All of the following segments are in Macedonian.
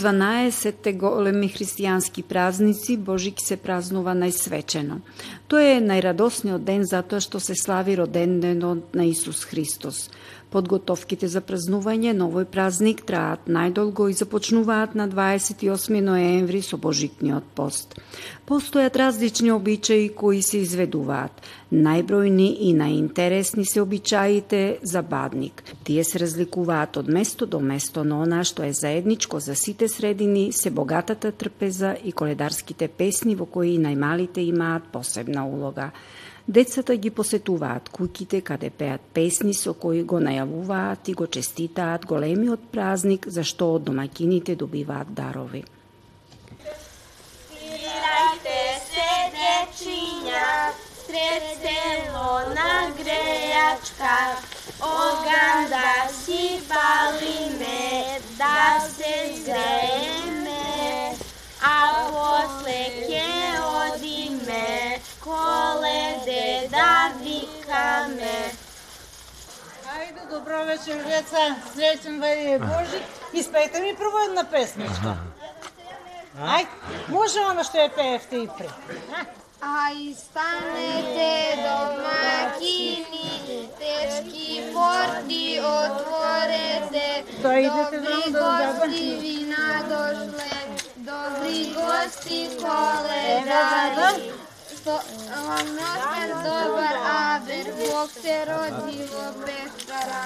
12 големи христијански празници, Божик се празнува најсвечено. Тој е најрадосниот ден затоа што се слави роденденот на Исус Христос. Подготовките за празнување на овој празник траат најдолго и започнуваат на 28 ноември со Божитниот пост. Постојат различни обичаи кои се изведуваат. Најбројни и најинтересни се обичаите за бадник. Тие се разликуваат од место до место, но она што е заедничко за сите средини се богатата трпеза и коледарските песни во кои најмалите имаат посебна улога. Децата ги посетуваат куќите каде пеат песни со кои го најавуваат и го честитаат големиот празник за што од домакините добиваат дарови. Свирајте се, дечиња, сред село на грејачка, оган да си палиме, да се згрееме, а после ќе одиме, коледе да викаме. Ајде, добро вечер, деца. Среќен вај Божи. Испејте ми прво една песничка. Ајде, може она што ја пеевте и пред. Ај станете домакини, тешки порти отворете, Дојдете добри да гости вина дошле, добри гости коледари. Што вам носят добар абер, Бог се роди во пештара.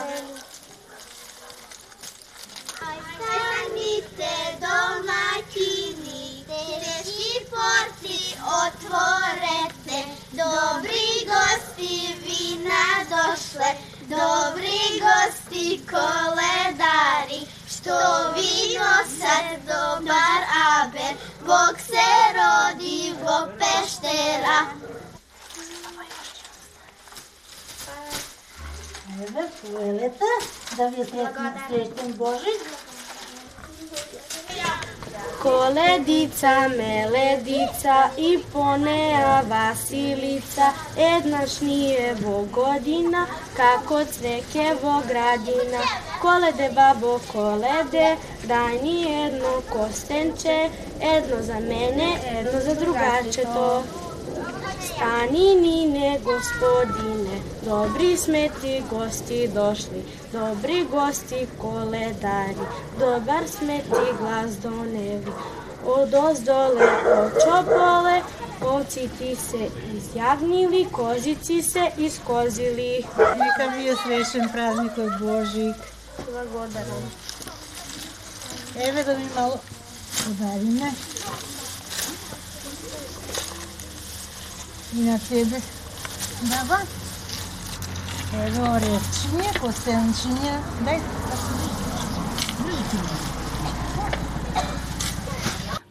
Станите домакини, тешки порти отворете, добри гости вина дошле, добри гости коледари, што ви носат добар Абер, Бог се роди во пештера. Еве, поелете, да ви се среќен Божи. Коледица, меледица и по неа Василица, еднаш ние во година, како цвеќе во градина. Коледе, бабо, коледе, дај ни едно костенче, едно за мене, едно за другарчето. Стани нине, господине, добри сме ти гости дошли, добри гости коледари, добар сме ти глас донели. Од оздоле почополе, овци ти се изјавнили, козици се искозили. Нека ви е среќен празникот Божик. Благодарам. Еве да ви И на тебе, баба. Еве оревчиње, костенчиње. Дај,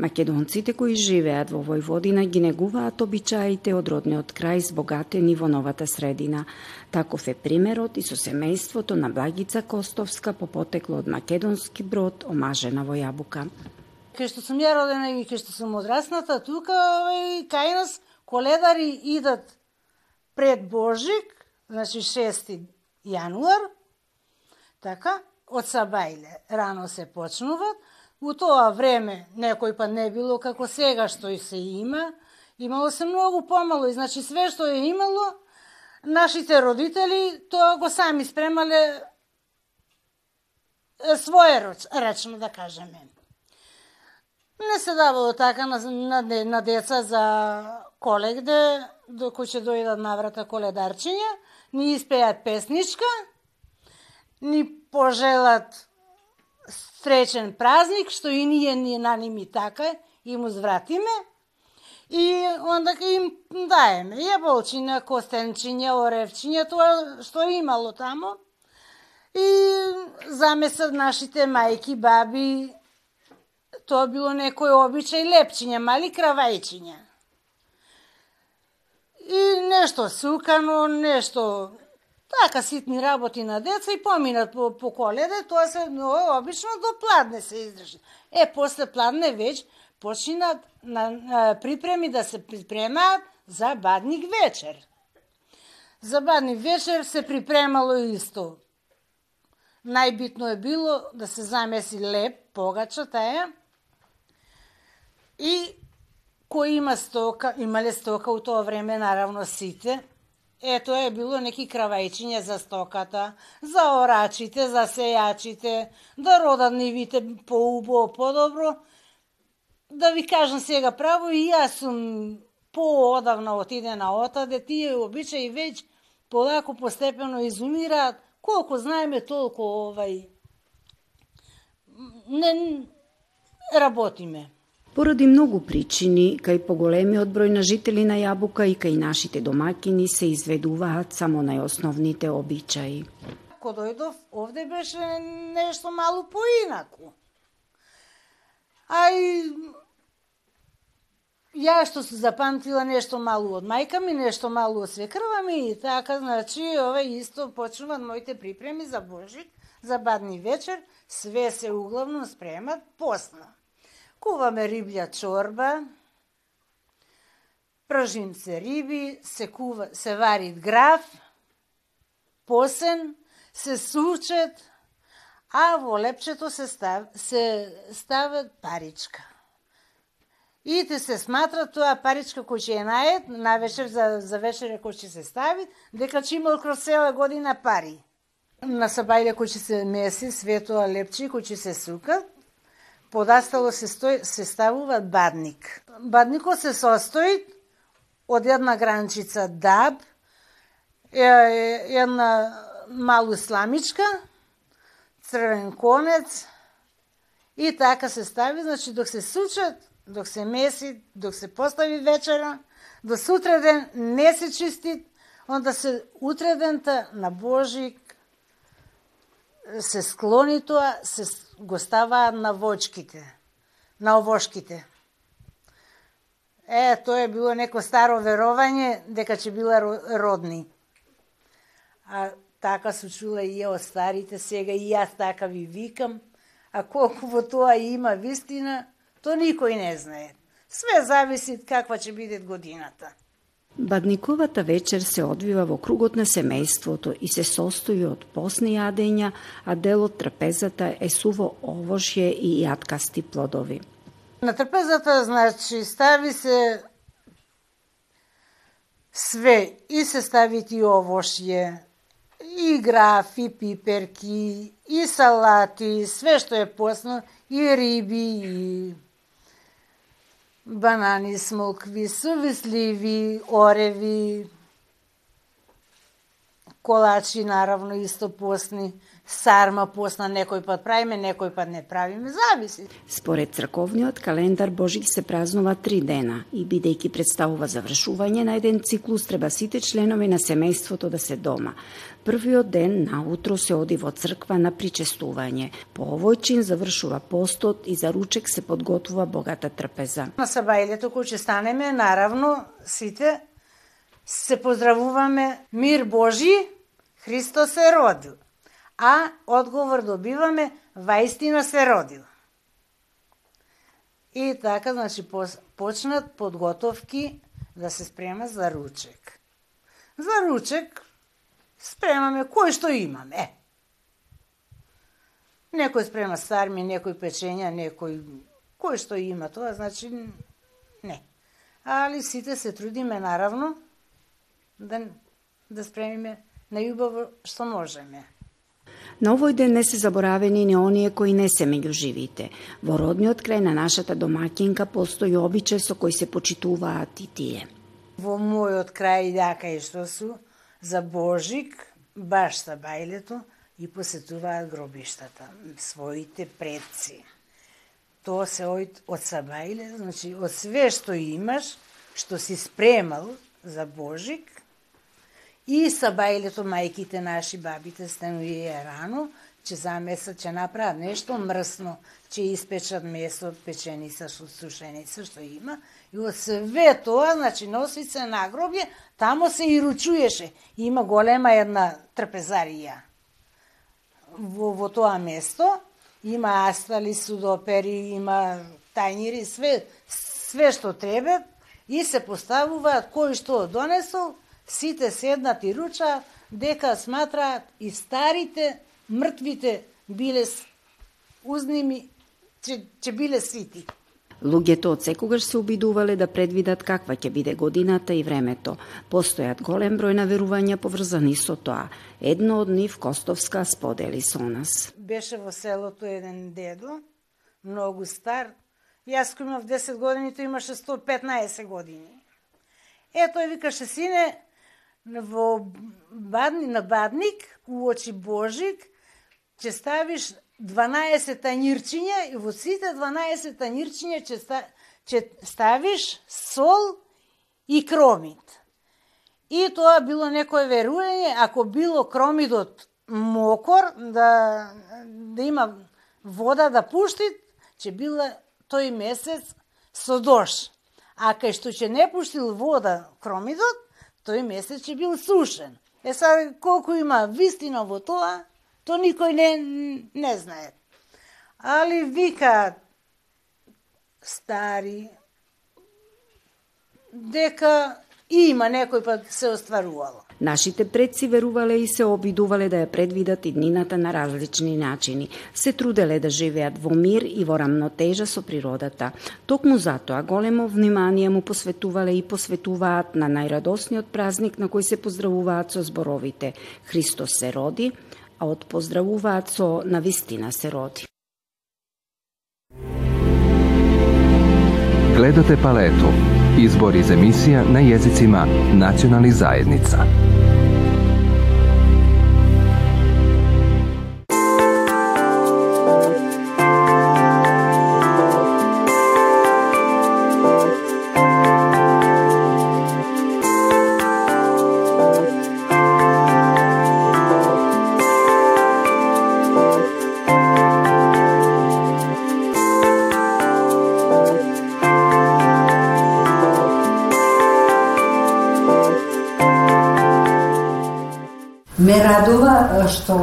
Македонците кои живеат во Војводина ги негуваат обичаите од родниот крај збогатени во новата средина. Таков е примерот и со семејството на Благица Костовска по потекло од македонски брод омажена во јабука. Кај што сум ја родена и кај што сум одрасната, тука овај, кај нас коледари идат пред Божик, значи 6 јануар, така, од Сабајле. Рано се почнуваат, У тоа време некој па не било како сега што и се има, имало се многу помало и значи све што е имало, нашите родители тоа го сами спремале своје свое речно да кажеме. Не се давало така на, на, на деца за колегде, да, докој ќе дојдат наврата коледарчиња, ни испеат песничка, ни пожелат среќен празник, што и ние ни на ними така и му звратиме. И онда им даеме јаболчиња, костенчиња, оревчиња, тоа што имало тамо. И замесат нашите мајки, баби, тоа било некој обичај лепчиња, мали кравајчиња. И нешто сукано, нешто Така ситни работи на деца и поминат по, по коледа, тоа се но, обично до пладне се издржи. Е, после пладне веќе починат на, на припреми да се припремаат за бадник вечер. За бадник вечер се припремало исто. Најбитно е било да се замеси леп, погача таа. И кој има стока, имале стока у тоа време, наравно сите, Ето е било неки кравајчиња за стоката, за орачите, за сејачите, да родат нивите поубо, подобро. Да ви кажам сега право, и јас сум поодавна отиде на отаде, тие обичаи веќе полако постепено изумираат, колку знаеме толку овај не работиме. Поради многу причини, кај поголемиот број на жители на Јабука и кај нашите домакини се изведуваат само најосновните обичаи. Ко дојдов, овде беше нешто малу поинаку. ај, ја што се запамтила нешто малу од мајка ми, нешто малу од свекрва ми и така, значи, ова исто почнуваат моите припреми за Божик, за бадни вечер, све се углавно спремат посна. Куваме риблја чорба, пржим се риби, се, кува, се варит граф, посен, се сучат, а во лепчето се, став, се стават паричка. И те се сматра тоа паричка кој ќе е наед, на вечер за, за вечере кој ќе се стави, дека ќе имал кроз цела година пари. На сабајле кој ќе се меси, светоа лепчи кој ќе се сукат, подастало се, стој, се ставува бадник. Бадникот се состои од една гранчица даб, една малу сламичка, црвен конец и така се стави, значи док се сучат, док се меси, док се постави вечера, до сутреден не се чисти, онда се утредента на Божик се склони тоа, се го ставаат на вочките, на овошките. Е, тоа е било неко старо верување дека ќе била родни. А така се чула и ја од старите, сега и јас така ви викам, а колку во тоа има вистина, то никој не знае. Све зависи каква ќе биде годината. Бадниковата вечер се одвива во кругот на семејството и се состои од посни јадења, а дел од трапезата е суво овошје и јаткасти плодови. На трапезата, значи, стави се све и се стави и овошје, и граф, и пиперки, и салати, све што е посно, и риби, и банани, смокви, сувисливи, ореви, колачи, наравно, исто посни, сарма посна, некој пат правиме, некој пат не правиме, зависи. Според црковниот календар Божик се празнува три дена и бидејќи представува завршување на еден циклус, треба сите членови на семејството да се дома. Првиот ден наутро се оди во црква на причестување. По овој чин завршува постот и за ручек се подготвува богата трпеза. На сабајлето кој ќе станеме, наравно, сите се поздравуваме мир Божи, Христос се родил. А одговор добиваме ваистина се родил. И така, значи, почнат подготовки да се спрема за ручек. За ручек спремаме кој што имаме. Некој спрема сарми, некој печења, некој кој што има тоа, значи не. Али сите се трудиме наравно да да спремиме најубаво што можеме. На овој ден не се заборавени ни оние кои не се меѓу живите. Во родниот крај на нашата домакинка постои обичај со кој се почитуваат и тие. Во мојот крај дека и што су, за Божик, баш са бајлето, и посетуваат гробиштата, своите предци. Тоа се од, од Сабајле, значи од све што имаш, што си спремал за Божик, и Сабајлето, мајките наши, бабите стануие рано, че за месо че направат нешто мрсно, че испечат месо од печеница, од сушеница, што има, И од све тоа, значи носи се на гробје, тамо се и ручуеше. Има голема една трпезарија во, во тоа место. Има астали, судопери, има тајнири, све, све што треба и се поставуваат кој што донесол, сите седнат и руча, дека сматраат и старите, мртвите биле узними че, че биле сити. Луѓето од секогаш се обидувале да предвидат каква ќе биде годината и времето. Постојат голем број на верувања поврзани со тоа. Едно од нив Костовска сподели со нас. Беше во селото еден дедо, многу стар. Јас кој имав 10 години, тој имаше 115 години. Е, тој викаше, сине, во бадни, на бадник, у очи Божик, ќе ставиш 12 танирчиња и во сите 12 танирчиња ќе, ста, ќе ставиш сол и кромид. И тоа било некое верување, ако било кромидот мокор, да, да има вода да пушти, ќе било тој месец со дош. А кај што ќе не пуштил вода кромидот, тој месец ќе бил сушен. Е сега колку има вистина во тоа, То никој не, не знае. Али викаат стари дека има некој пат се остварувало. Нашите предци верувале и се обидувале да ја предвидат иднината на различни начини. Се труделе да живеат во мир и во рамнотежа со природата. Токму затоа големо внимание му посветувале и посветуваат на најрадосниот празник на кој се поздравуваат со зборовите Христос се роди, а од поздравуваат со навистина се роди. Гледате палету. Избор из емисија на језицима национални заедница.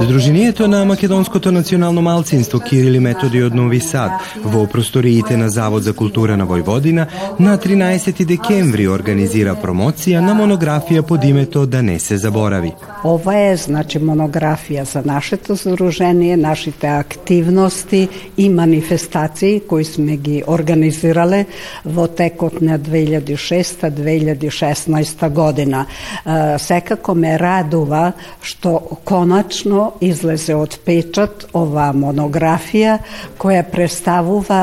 Здруженијето на Македонското национално малцинство Кирил и Методи од Нови Сад во просториите на Завод за култура на Војводина на 13 декември организира промоција на монографија под името Да не се заборави. Ова е значи монографија за нашето здружение, нашите активности и манифестации кои сме ги организирале во текот на 2006-2016 година. Секако ме радува што конечно излезе од печат ова монографија која представува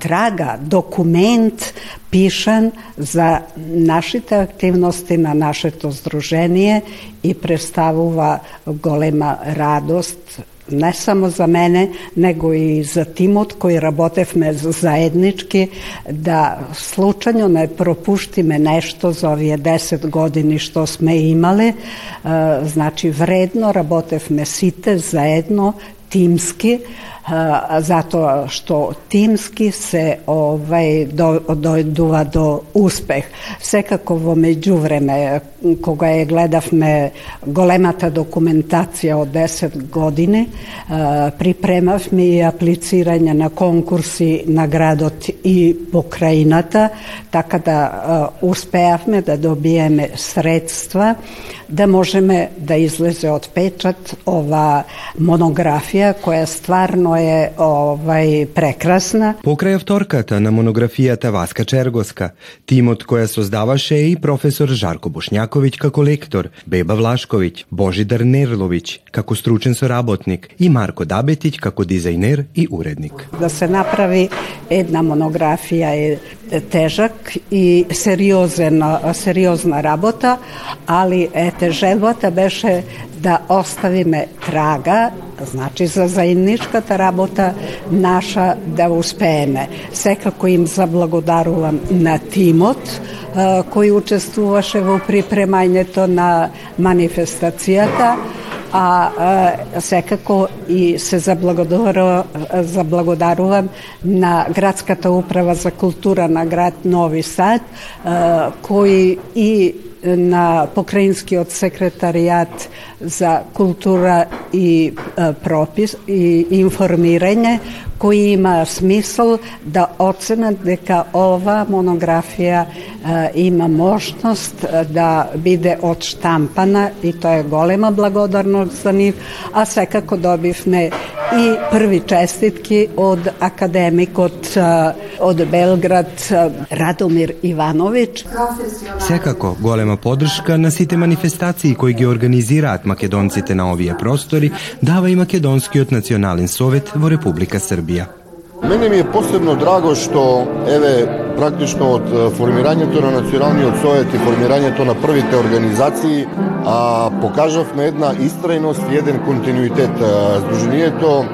трага, документ пишан за нашите активности на нашето здружение и представува голема радост не само за мене, него и за тимот кој работевме заеднички, да случајно не пропуштиме нешто за овие 10 години што сме имале. Значи, вредно работевме сите заедно, тимски, затоа што тимски се овај дојдува до успех. Секако во меѓувреме кога ја гледавме големата документација од 10 години, припремавме и аплицирање на конкурси на градот и покраината, така да успеавме да добиеме средства да можеме да излезе од печат ова монографија која стварно е овај прекрасна. Покрај авторката на монографијата Васка Чергоска, тимот која создаваше и професор Жарко Бошњаковиќ како лектор, Беба Влашковиќ, Божидар Нерловиќ како стручен соработник и Марко Дабетиќ како дизајнер и уредник. Да се направи една монографија е тежак и сериозна, сериозна работа, али ете желбата беше да оставиме трага, значи за заедничката работа наша да успееме. Секако им заблагодарувам на тимот кој учествуваше во припремањето на манифестацијата, а, а секако и се заблагодарувам на градската управа за култура на град Нови Сад, а, кои и на покраинскиот секретаријат за култура и пропис и информирање кои има смисол да оценат дека ова монографија има можност да биде одштампана и тоа е голема благодарност за нив, а секако добивме и први честитки од академикот од Белград Радомир Ивановиќ. Секако, голема подршка на сите манифестации кои ги организираат македонците на овие простори дава и Македонскиот национален совет во Република Србија. Мене ми е посебно драго што, еве, практично од формирањето на Националниот совет и формирањето на првите организации, а, покажавме една истрајност и еден континуитет. Сдруженијето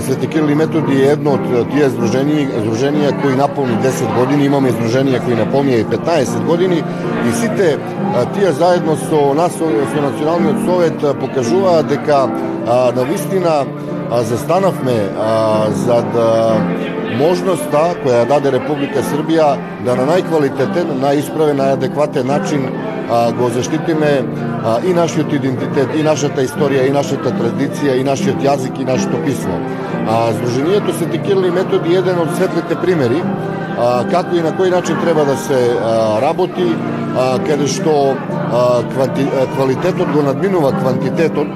Свети Кирил и Методи е едно од тие здруженија, здруженија кои наполни 10 години, имаме здруженија кои наполни и 15 години и сите тие заедно со нас со, со Националниот совет покажуваат дека на вистина а застанавме за да можноста која даде Република Србија да на најквалитетен, најисправен, најадекватен начин а, го заштитиме а, и нашиот идентитет, и нашата историја, и нашата традиција, и нашиот јазик, и нашето писмо. А, Сдруженијето Свети Кирил и Методи е еден од светлите примери а, како и на кој начин треба да се а, работи, а, каде што а, кванти, а, квалитетот го надминува квантитетот,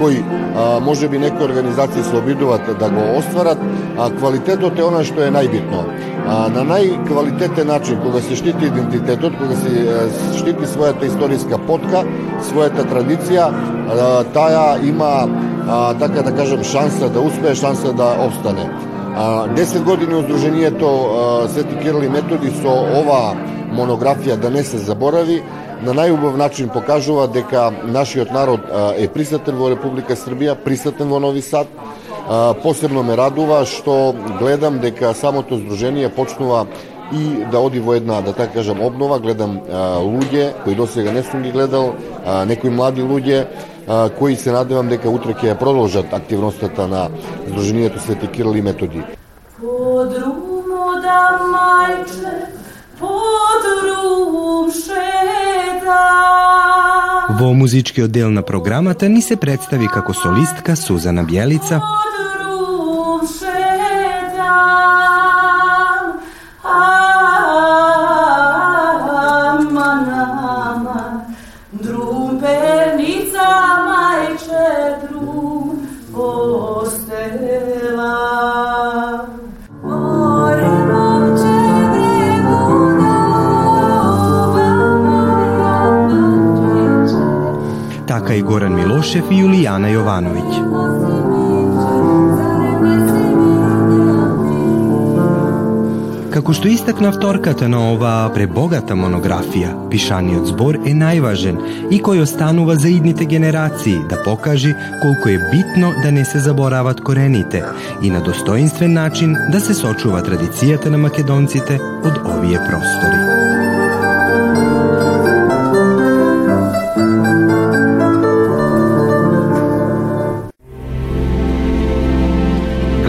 кој а, може би некои организации се обидуваат да го остварат, а квалитетот е она што е најбитно. А, на најквалитетен начин, кога се штити идентитетот, кога се штити својата историска потка, својата традиција, а, таа има, а, така да кажем, шанса да успее, шанса да обстане. А, 10 години Оздруженијето Свети Кирил и Методи со ова монографија да не се заборави, на најубав начин покажува дека нашиот народ е присутен во Република Србија, присутен во Нови Сад. Посебно ме радува што гледам дека самото здружение почнува и да оди во една, да така кажам, обнова, гледам а, луѓе кои до сега не сум ги гледал, а, некои млади луѓе а, кои се надевам дека утре ќе продолжат активностата на Сдруженијето Свети Кирил и Методи. Подрумо да мајче Во музичкиот дел на програмата ни се представи како солистка Сузана Бјелица, така и Горан Милошев и Јулијана Јовановиќ. Како што истакна вторката на оваа пребогата монографија, пишаниот збор е најважен и кој останува за идните генерации да покажи колку е битно да не се заборават корените и на достоинствен начин да се сочува традицијата на македонците од овие простори.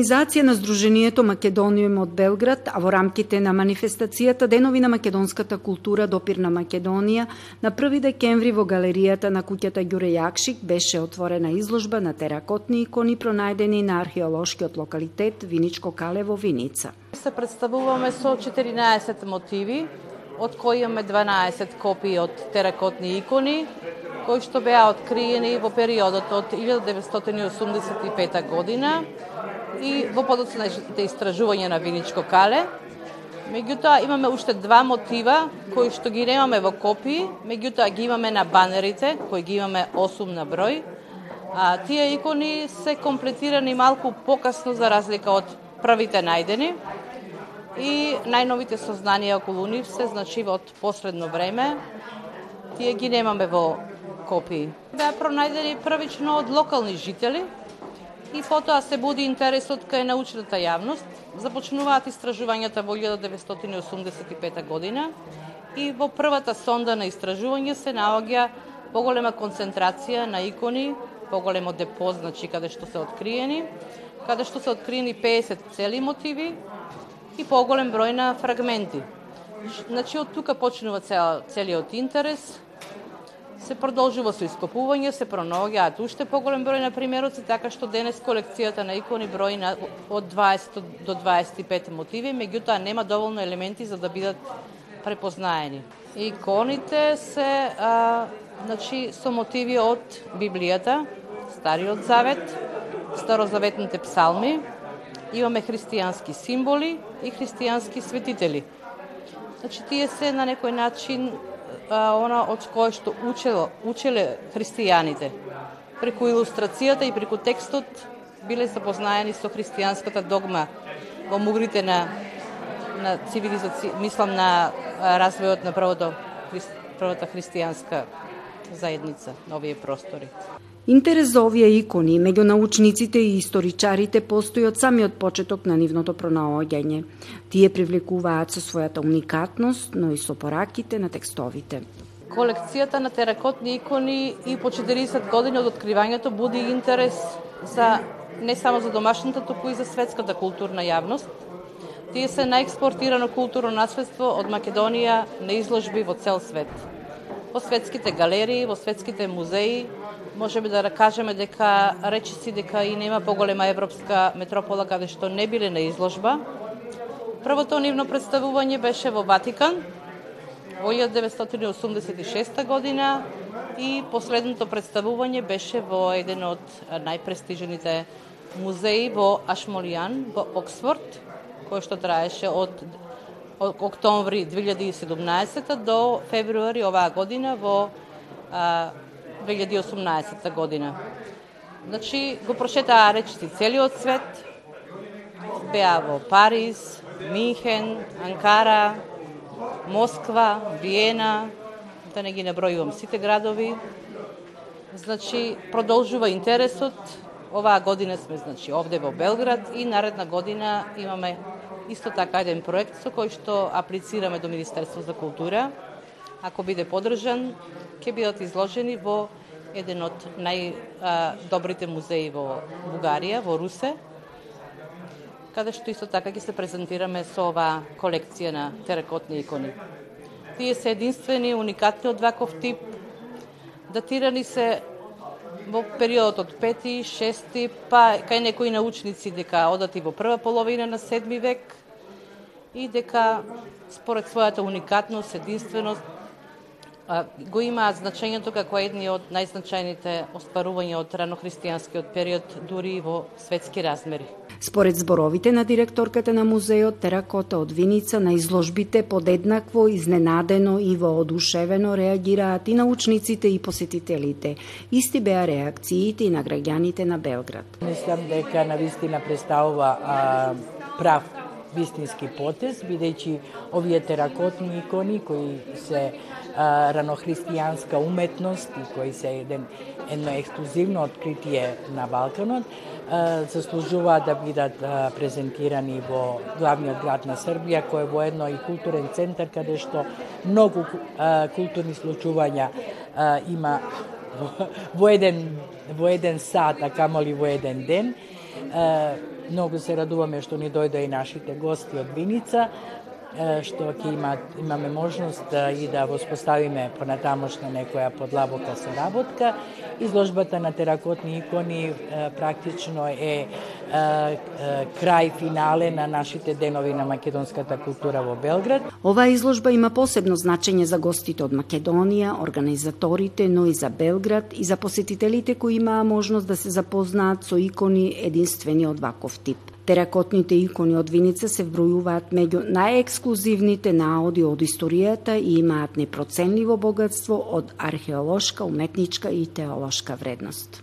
Организација на Сдруженијето Македониум од Белград, а во рамките на манифестацијата Денови на македонската култура Допир на Македонија, на 1 декември во галеријата на куќата Ѓуре Јакшик беше отворена изложба на теракотни икони пронајдени на археолошкиот локалитет Виничко Кале во Виница. Се представуваме со 14 мотиви, од кои имаме 12 копии од теракотни икони, кои што беа откриени во периодот од 1985 година и во подоцните истражување на Виничко кале. Меѓутоа имаме уште два мотива кои што ги немаме во копии, меѓутоа ги имаме на банерите, кои ги имаме 8 на број. А тие икони се комплетирани малку покасно за разлика од првите најдени. И најновите сознанија околу нив се значи од последно време. Тие ги немаме во копии. Беа пронајдени првично од локални жители, и потоа се буди интересот кај научната јавност. Започнуваат истражувањата во 1985 година и во првата сонда на истражување се наоѓа поголема концентрација на икони, поголемо депо, значи каде што се откриени, каде што се откриени 50 цели мотиви и поголем број на фрагменти. Значи, од тука почнува цел, целиот интерес, се продолжува со ископување, се пронаоѓаат уште поголем број на примероци, така што денес колекцијата на икони брои на, од 20 до 25 мотиви, меѓутоа нема доволно елементи за да бидат препознаени. Иконите се а, значи, со мотиви од Библијата, Стариот Завет, Старозаветните псалми, имаме христијански символи и христијански светители. Значи, тие се на некој начин она од кое што учело, учеле христијаните. Преку илустрацијата и преку текстот биле запознаени со христијанската догма во мугрите на на цивилизација, мислам на развојот на првото првата христијанска заедница на овие простори. Интерес за овие икони меѓу научниците и историчарите постои од самиот почеток на нивното пронаоѓање. Тие привлекуваат со својата уникатност, но и со пораките на текстовите. Колекцијата на теракотни икони и по 40 години од откривањето буди интерес за не само за домашната, туку и за светската културна јавност. Тие се најекспортирано културно наследство од Македонија на изложби во цел свет во светските галерии, во светските музеи, можеме да кажеме дека речиси дека и нема поголема европска метропола каде што не биле на изложба. Првото нивно представување беше во Ватикан во 1986 година и последното представување беше во еден од најпрестижните музеи во Ашмолијан во Оксфорд, кој што траеше од октомври 2017 до февруари оваа година во а, 2018 година. Значи, го прочетаа речиси целиот свет, беа во Париз, Минхен, Анкара, Москва, Виена, да не ги набројувам сите градови. Значи, продолжува интересот. Оваа година сме значи овде во Белград и наредна година имаме исто така еден проект со кој што аплицираме до Министерство за култура. Ако биде подржан, ќе бидат изложени во еден од најдобрите музеи во Бугарија, во Русе, каде што исто така ќе се презентираме со оваа колекција на теракотни икони. Тие се единствени, уникатни од ваков тип, датирани се во периодот од 5 6 па кај некои научници дека одати во прва половина на 7 век, и дека според својата уникатност, единственост, го имаат значењето како едни од најзначајните остварувања од ранохристијанскиот период, дури и во светски размери. Според зборовите на директорката на музеот Теракота од Виница на изложбите подеднакво изненадено и воодушевено реагираат и научниците и посетителите. Исти беа реакциите и на граѓаните на Белград. Мислам дека на вистина представува а, прав вистински потез, бидејќи овие теракотни икони кои се а, ранохристијанска уметност и кои се еден едно ексклузивно откритие на Балканот, а, заслужуваат да бидат а, презентирани во главниот град на Србија, кој е во едно и културен центар каде што многу а, културни случувања а, има во, во еден во еден сат, а камоли во еден ден. А, Многу се радуваме што ни дојде и нашите гости од Виница, што ќе има, имаме можност да и да воспоставиме понатамошна некоја подлабока соработка. Изложбата на теракотни икони практично е крај финале на нашите денови на македонската култура во Белград. Оваа изложба има посебно значење за гостите од Македонија, организаторите, но и за Белград и за посетителите кои имаа можност да се запознаат со икони единствени од ваков тип. Теракотните икони од Виница се вбројуваат меѓу најексклузивните наоди од историјата и имаат непроценливо богатство од археолошка, уметничка и теолошка вредност.